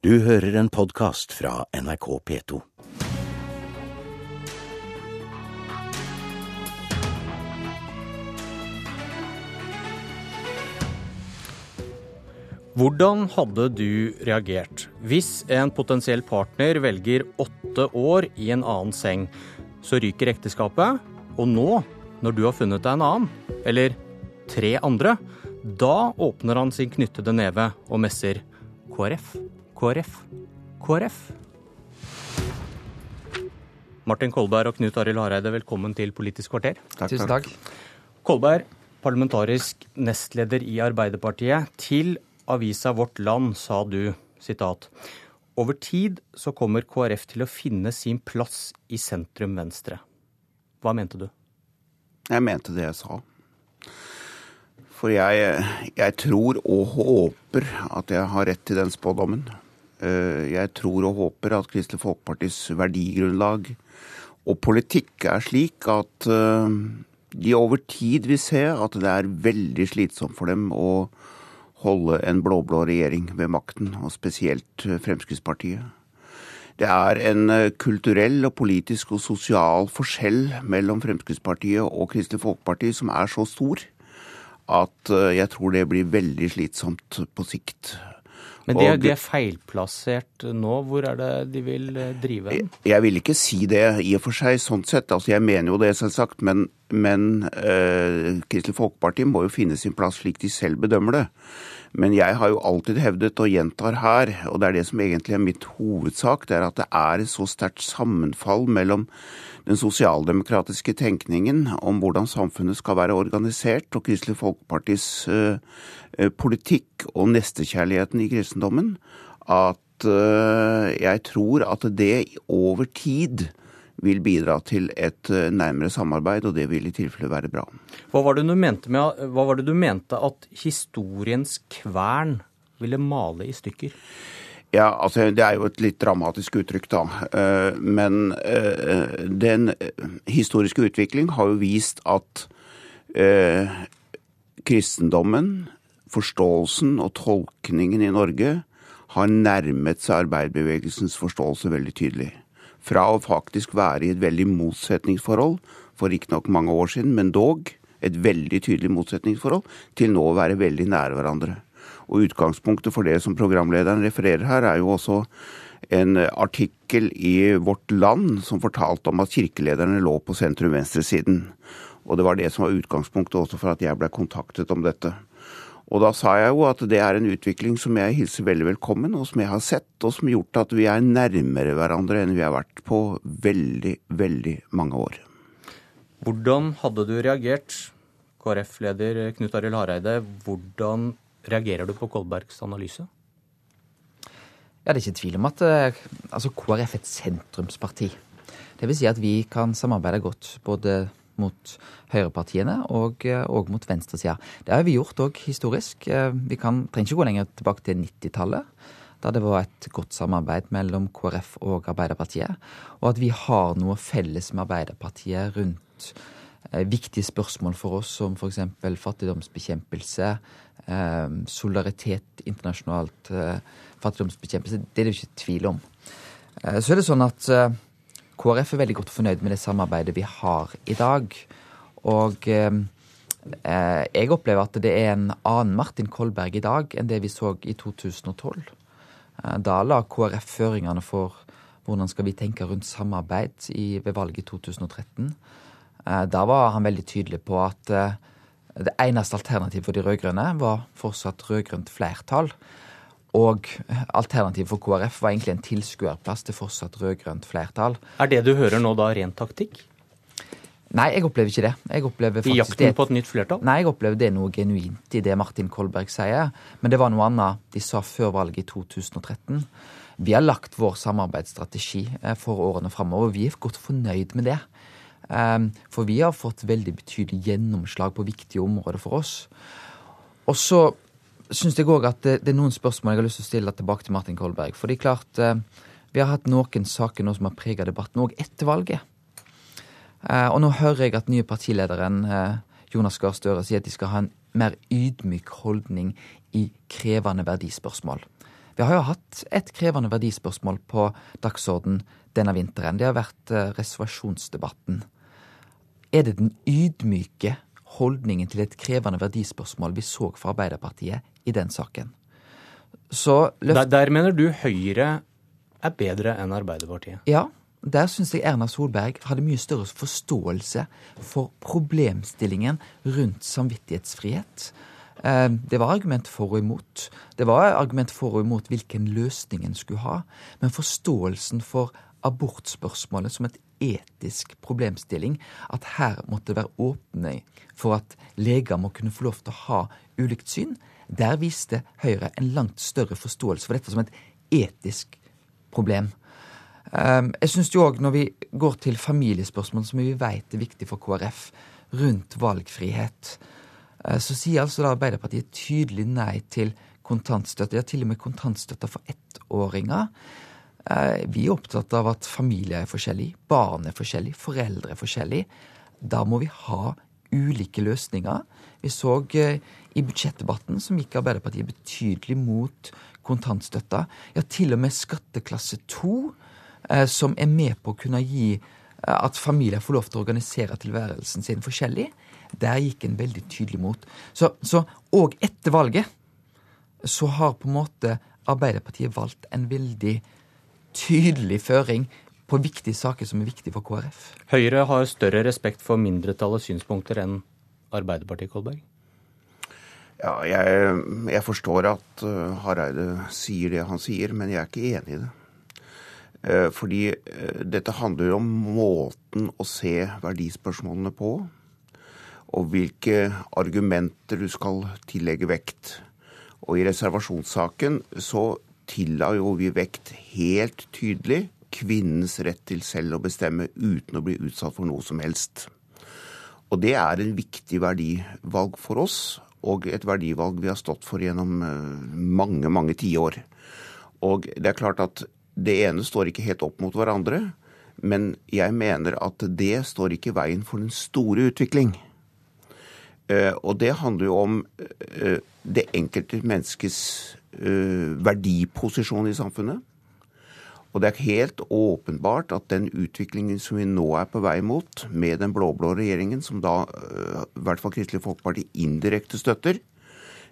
Du hører en podkast fra NRK P2. Hvordan hadde du reagert hvis en potensiell partner velger åtte år i en annen seng? Så ryker ekteskapet, og nå, når du har funnet deg en annen, eller tre andre, da åpner han sin knyttede neve og messer KrF, KrF, KrF. Martin Kolberg og Knut Arild Hareide, velkommen til Politisk kvarter. Tusen takk. Kolberg, parlamentarisk nestleder i Arbeiderpartiet. Til avisa Vårt Land sa du, sitat, over tid så kommer KrF til å finne sin plass i sentrum venstre. Hva mente du? Jeg mente det jeg sa. For jeg, jeg tror og håper at jeg har rett til den spådommen. Eh, jeg tror og håper at Kristelig Folkepartis verdigrunnlag og politikk er slik at eh, de over tid vil se at det er veldig slitsomt for dem å holde en blå-blå regjering ved makten, og spesielt Fremskrittspartiet. Det er en kulturell og politisk og sosial forskjell mellom Fremskrittspartiet og Kristelig Folkeparti som er så stor at jeg tror det blir veldig slitsomt på sikt. Men de, og, de er feilplassert nå. Hvor er det de vil drive Jeg, Jeg vil ikke si det i og for seg, sånn sett. Altså, jeg mener jo det, selvsagt. Men, men øh, Kristelig Folkeparti må jo finne sin plass slik de selv bedømmer det. Men jeg har jo alltid hevdet, og gjentar her, og det er det som egentlig er mitt hovedsak, det er at det er et så sterkt sammenfall mellom den sosialdemokratiske tenkningen om hvordan samfunnet skal være organisert, og Kristelig Folkepartis uh, politikk og nestekjærligheten i kristendommen, at uh, jeg tror at det over tid vil bidra til et nærmere samarbeid, og det vil i tilfelle være bra. Hva var det du mente, med, hva var det du mente at historiens kvern ville male i stykker? Ja, altså Det er jo et litt dramatisk uttrykk, da. Men den historiske utvikling har jo vist at kristendommen, forståelsen og tolkningen i Norge har nærmet seg arbeiderbevegelsens forståelse veldig tydelig. Fra å faktisk være i et veldig motsetningsforhold for riktignok mange år siden, men dog et veldig tydelig motsetningsforhold, til nå å være veldig nære hverandre. Og Utgangspunktet for det som programlederen refererer her, er jo også en artikkel i Vårt Land som fortalte om at kirkelederne lå på sentrum-venstresiden. Og det var det som var utgangspunktet også for at jeg ble kontaktet om dette. Og da sa jeg jo at det er en utvikling som jeg hilser veldig velkommen, og som jeg har sett, og som har gjort at vi er nærmere hverandre enn vi har vært på veldig, veldig mange år. Hvordan hadde du reagert, KrF-leder Knut Arild Hareide, hvordan reagerer du på Kolbergs analyse? Ja, Det er ikke tvil om at altså, KrF er et sentrumsparti. Det vil si at vi kan samarbeide godt både mot høyrepartiene og, og mot venstresida. Det har vi gjort òg historisk. Vi kan, trenger ikke gå lenger tilbake til 90-tallet, da det var et godt samarbeid mellom KrF og Arbeiderpartiet. Og at vi har noe felles med Arbeiderpartiet rundt eh, viktige spørsmål for oss, som f.eks. fattigdomsbekjempelse, eh, solidaritet internasjonalt, eh, fattigdomsbekjempelse. Det er det ikke tvil om. Så er det sånn at KrF er veldig godt fornøyd med det samarbeidet vi har i dag. Og eh, jeg opplever at det er en annen Martin Kolberg i dag enn det vi så i 2012. Eh, da la KrF føringene for hvordan skal vi tenke rundt samarbeid i, ved valget i 2013. Eh, da var han veldig tydelig på at eh, det eneste alternativet for de rød-grønne var fortsatt rød-grønt flertall. Og alternativet for KrF var egentlig en tilskuerplass til fortsatt rød-grønt flertall. Er det du hører nå da ren taktikk? Nei, jeg opplever ikke det. Jeg opplever I jakten det, på et nytt flertall? Nei, jeg opplever det noe genuint i det Martin Kolberg sier. Men det var noe annet de sa før valget i 2013. Vi har lagt vår samarbeidsstrategi eh, for årene framover. Vi er godt fornøyd med det. Ehm, for vi har fått veldig betydelig gjennomslag på viktige områder for oss. Og så syns jeg òg at det, det, er noen spørsmål jeg har lyst til å stille tilbake til Martin Kolberg. For det er klart, eh, vi har hatt noen saker nå som har prega debatten, òg etter valget. Eh, og nå hører jeg at nye partilederen eh, Jonas Gahr Støre sier at de skal ha en mer ydmyk holdning i krevende verdispørsmål. Vi har jo hatt et krevende verdispørsmål på dagsorden denne vinteren. Det har vært reservasjonsdebatten. Er det den ydmyke holdningen til et krevende verdispørsmål vi så fra Arbeiderpartiet i den saken? Så der, der mener du Høyre er bedre enn Arbeiderpartiet? Ja, der syns jeg Erna Solberg hadde mye større forståelse for problemstillingen rundt samvittighetsfrihet. Eh, det var argument for og imot. Det var argument for og imot hvilken løsning en skulle ha. Men forståelsen for abortspørsmålet som et etisk problemstilling, at her måtte det være åpning for at leger må kunne få lov til å ha ulikt syn, der viste Høyre en langt større forståelse for dette som et etisk problem. Ehm, jeg syns jo òg, når vi går til familiespørsmål, som vi vet er viktig for KrF, rundt valgfrihet, eh, så sier altså da Arbeiderpartiet tydelig nei til kontantstøtte. Ja, til og med kontantstøtte for ettåringer. Eh, vi er opptatt av at familier er forskjellige, barn er forskjellige, foreldre er forskjellige. Da må vi ha ulike løsninger. Vi så eh, i budsjettdebatten som gikk Arbeiderpartiet betydelig mot kontantstøtta. Ja, til og med skatteklasse to Eh, som er med på å kunne gi eh, at familier får lov til å organisere tilværelsen sin forskjellig. Der gikk en veldig tydelig mot. Så, så og etter valget så har på en måte Arbeiderpartiet valgt en veldig tydelig føring på viktige saker som er viktige for KrF. Høyre har større respekt for mindretallets synspunkter enn Arbeiderpartiet, Kolberg? Ja, jeg, jeg forstår at uh, Hareide sier det han sier, men jeg er ikke enig i det. Eh, fordi eh, dette handler om måten å se verdispørsmålene på, og hvilke argumenter du skal tillegge vekt. Og i reservasjonssaken så tilla jo vi vekt helt tydelig kvinnens rett til selv å bestemme uten å bli utsatt for noe som helst. Og det er en viktig verdivalg for oss, og et verdivalg vi har stått for gjennom eh, mange, mange tiår. Og det er klart at det ene står ikke helt opp mot hverandre, men jeg mener at det står ikke i veien for den store utvikling. Eh, og det handler jo om eh, det enkelte menneskets eh, verdiposisjon i samfunnet. Og det er helt åpenbart at den utviklingen som vi nå er på vei mot, med den blå-blå regjeringen, som da i hvert fall Kristelig Folkeparti indirekte støtter,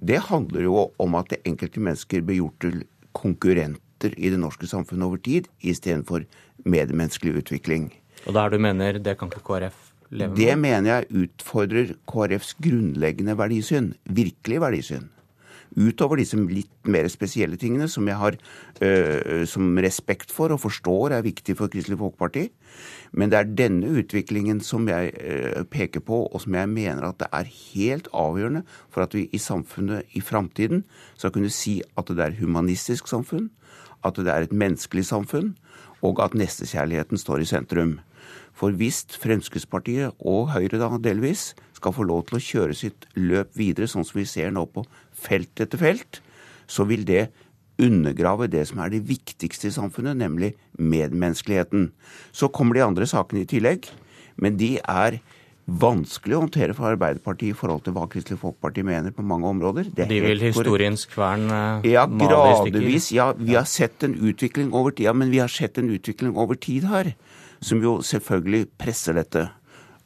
det handler jo om at det enkelte mennesker blir gjort til konkurrenter i det norske samfunnet over tid, istedenfor medmenneskelig utvikling. Og der du mener det kan ikke KrF leve med? Det mener jeg utfordrer KrFs grunnleggende verdisyn. Virkelig verdisyn. Utover disse litt mer spesielle tingene som jeg har øh, som respekt for og forstår er viktig for Kristelig Folkeparti. Men det er denne utviklingen som jeg øh, peker på, og som jeg mener at det er helt avgjørende for at vi i samfunnet i framtiden skal kunne si at det er humanistisk samfunn, at det er et menneskelig samfunn, og at nestekjærligheten står i sentrum. For hvis Fremskrittspartiet, og Høyre da delvis, skal få lov til å kjøre sitt løp videre, sånn som vi ser nå på felt etter felt, så vil det undergrave det som er det viktigste i samfunnet, nemlig medmenneskeligheten. Så kommer de andre sakene i tillegg, men de er vanskelig å håndtere for Arbeiderpartiet i forhold til hva Kristelig Folkeparti mener på mange områder. De vil historiens kvern uh, ja, gradvis. Ja, vi har sett en utvikling over tid, ja, men vi har sett en utvikling over tid her som jo selvfølgelig presser dette.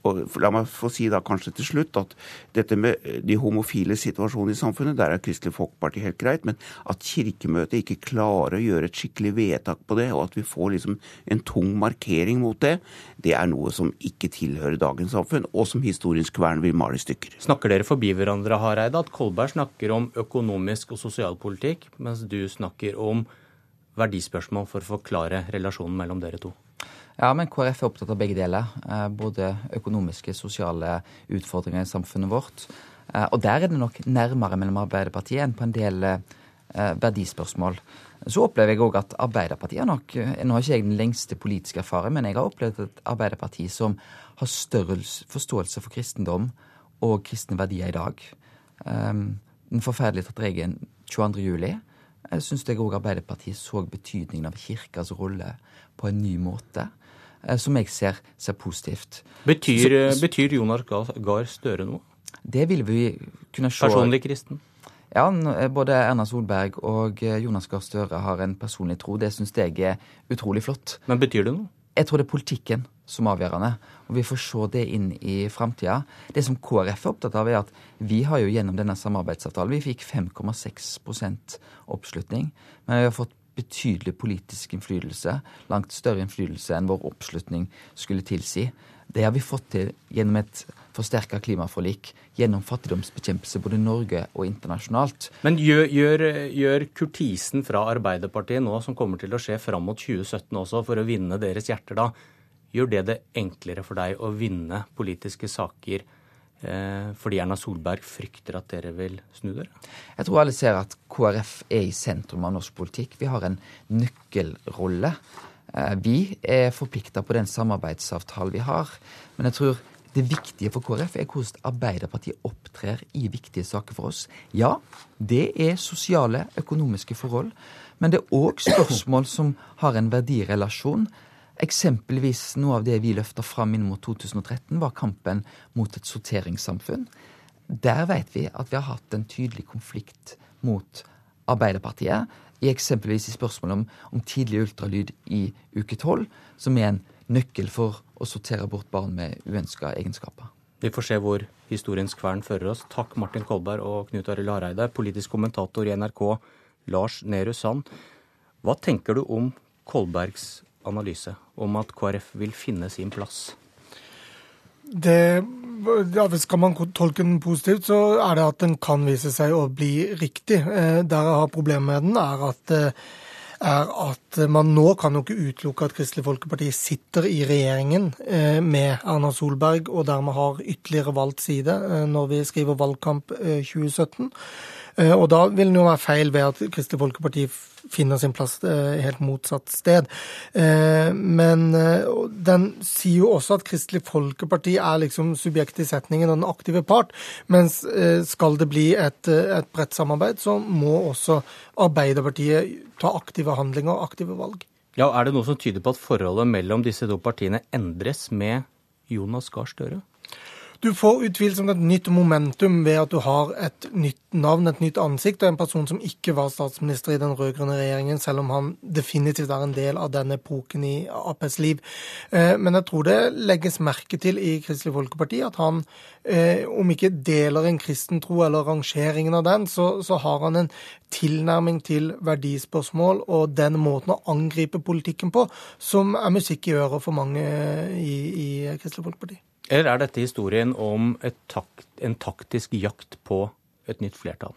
Og la meg få si da kanskje til slutt at dette med eh, de homofile situasjonen i samfunnet, der er Kristelig Folkeparti helt greit, men at Kirkemøtet ikke klarer å gjøre et skikkelig vedtak på det, og at vi får liksom en tung markering mot det, det er noe som ikke tilhører dagens samfunn, og som historiens kvern vil male i stykker. Snakker dere forbi hverandre, Hareide? At Kolberg snakker om økonomisk og sosialpolitikk, mens du snakker om verdispørsmål for å forklare relasjonen mellom dere to? Ja, men KrF er opptatt av begge deler. Eh, både økonomiske sosiale utfordringer i samfunnet vårt. Eh, og der er det nok nærmere mellom Arbeiderpartiet enn på en del eh, verdispørsmål. Så opplever jeg òg at Arbeiderpartiet er nok Nå har ikke jeg den lengste politiske erfaring, men jeg har opplevd et Arbeiderparti som har større forståelse for kristendom og kristne verdier i dag. Den forferdelige tatt regelen 22. juli syns jeg òg Arbeiderpartiet så betydningen av kirkas rolle på en ny måte. Eh, som jeg ser, ser positivt. Betyr, så, betyr Jonas Gahr Støre noe? Det vil vi kunne se. Personlig kristen? Ja, både Erna Solberg og Jonas Gahr Støre har en personlig tro. Det syns jeg er utrolig flott. Men betyr det noe? Jeg tror det er politikken som er avgjørende. Og vi får se det inn i framtida. Det som KrF er opptatt av, er at vi har jo gjennom denne samarbeidsavtalen Vi fikk 5,6% oppslutning. Men vi har fått betydelig politisk innflytelse. Langt større innflytelse enn vår oppslutning skulle tilsi. Det har vi fått til gjennom et forsterka klimaforlik, gjennom fattigdomsbekjempelse både i Norge og internasjonalt. Men gjør, gjør, gjør, kurtisen fra Arbeiderpartiet nå, som kommer til å skje fram mot 2017 også, for å vinne deres hjerter da, gjør det det enklere for deg å vinne politiske saker fordi Erna Solberg frykter at dere vil snu dere? Jeg tror alle ser at KrF er i sentrum av norsk politikk. Vi har en nøkkelrolle. Eh, vi er forplikta på den samarbeidsavtalen vi har. Men jeg tror det viktige for KrF er hvordan Arbeiderpartiet opptrer i viktige saker for oss. Ja, det er sosiale, økonomiske forhold. Men det er òg spørsmål som har en verdirelasjon. Eksempelvis noe av det vi løfta fram inn mot 2013, var kampen mot et sorteringssamfunn. Der vet vi at vi har hatt en tydelig konflikt mot Arbeiderpartiet i eksempelvis i spørsmålet om, om tidlig ultralyd i uke tolv, som er en nøkkel for å sortere bort barn med uønska egenskaper. Vi får se hvor historiens kvern fører oss. Takk Martin Kolberg og Knut Arild Hareide, politisk kommentator i NRK, Lars Nehru Sand. Hva tenker du om Kolbergs analyse om at KrF vil finne sin plass? Det, ja, Skal man tolke den positivt, så er det at den kan vise seg å bli riktig. Eh, der jeg har problemet med den, er at, eh, er at man nå kan jo ikke utelukke at Kristelig Folkeparti sitter i regjeringen eh, med Erna Solberg, og dermed har ytterligere valgt side når vi skriver valgkamp 2017. Eh, og da vil det jo være feil ved at Kristelig Folkeparti finner sin plass eh, helt motsatt sted. Eh, men den sier jo også at Kristelig Folkeparti er liksom subjektet i setningen og den aktive part. Mens skal det bli et, et bredt samarbeid, så må også Arbeiderpartiet ta aktive handlinger og aktive valg. Ja, Er det noe som tyder på at forholdet mellom disse to partiene endres med Jonas Gahr Støre? Du får utvilsomt et nytt momentum ved at du har et nytt navn, et nytt ansikt, og en person som ikke var statsminister i den rød-grønne regjeringen, selv om han definitivt er en del av den epoken i Aps liv. Eh, men jeg tror det legges merke til i Kristelig Folkeparti at han, eh, om ikke deler en kristen tro eller rangeringen av den, så, så har han en tilnærming til verdispørsmål og den måten å angripe politikken på som er musikk i øret for mange i, i Kristelig Folkeparti. Eller er dette historien om takt, en taktisk jakt på et nytt flertall?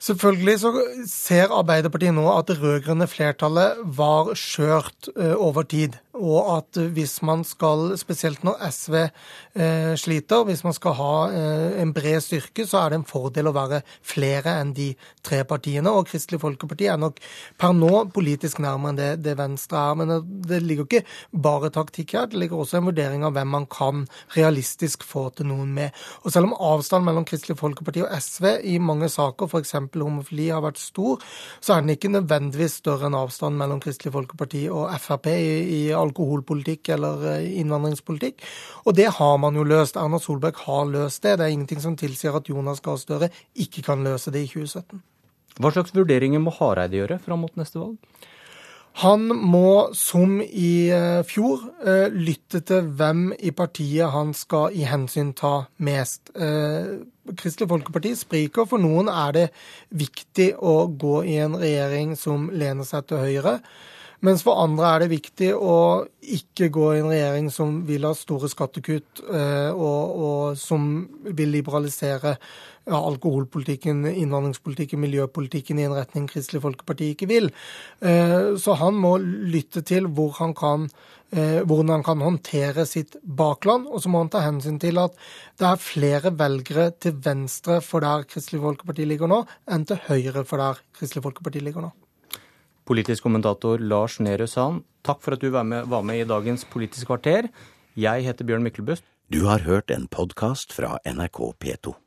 Selvfølgelig så ser Arbeiderpartiet nå at det rød-grønne flertallet var skjørt uh, over tid. Og at hvis man skal, spesielt når SV eh, sliter, hvis man skal ha eh, en bred styrke, så er det en fordel å være flere enn de tre partiene. Og Kristelig Folkeparti er nok per nå politisk nærmere enn det, det Venstre er. Men det, det ligger ikke bare taktikk her, det ligger også en vurdering av hvem man kan realistisk få til noen med. Og selv om avstanden mellom Kristelig Folkeparti og SV i mange saker, f.eks homofili har vært stor, så er den ikke nødvendigvis større enn avstanden mellom Kristelig Folkeparti og Frp i, i alkoholpolitikk eller eh, innvandringspolitikk. Og det har man jo løst. Erna Solberg har løst det. Det er ingenting som tilsier at Jonas Gahr Støre ikke kan løse det i 2017. Hva slags vurderinger må Hareide gjøre fram mot neste valg? Han må, som i eh, fjor, eh, lytte til hvem i partiet han skal i hensyn ta mest. Eh, Kristelig Folkeparti spriker. For noen er det viktig å gå i en regjering som lener seg til høyre. Mens for andre er det viktig å ikke gå i en regjering som vil ha store skattekutt, og, og som vil liberalisere alkoholpolitikken, innvandringspolitikken, miljøpolitikken i en retning Kristelig Folkeparti ikke vil. Eh, så han må lytte til hvor han kan, eh, hvordan han kan håndtere sitt bakland. Og så må han ta hensyn til at det er flere velgere til venstre for der Kristelig Folkeparti ligger nå, enn til høyre for der Kristelig Folkeparti ligger nå. Politisk kommentator Lars Nehru Sand, takk for at du var med, var med i dagens Politisk kvarter. Jeg heter Bjørn Myklebust. Du har hørt en podkast fra NRK P2.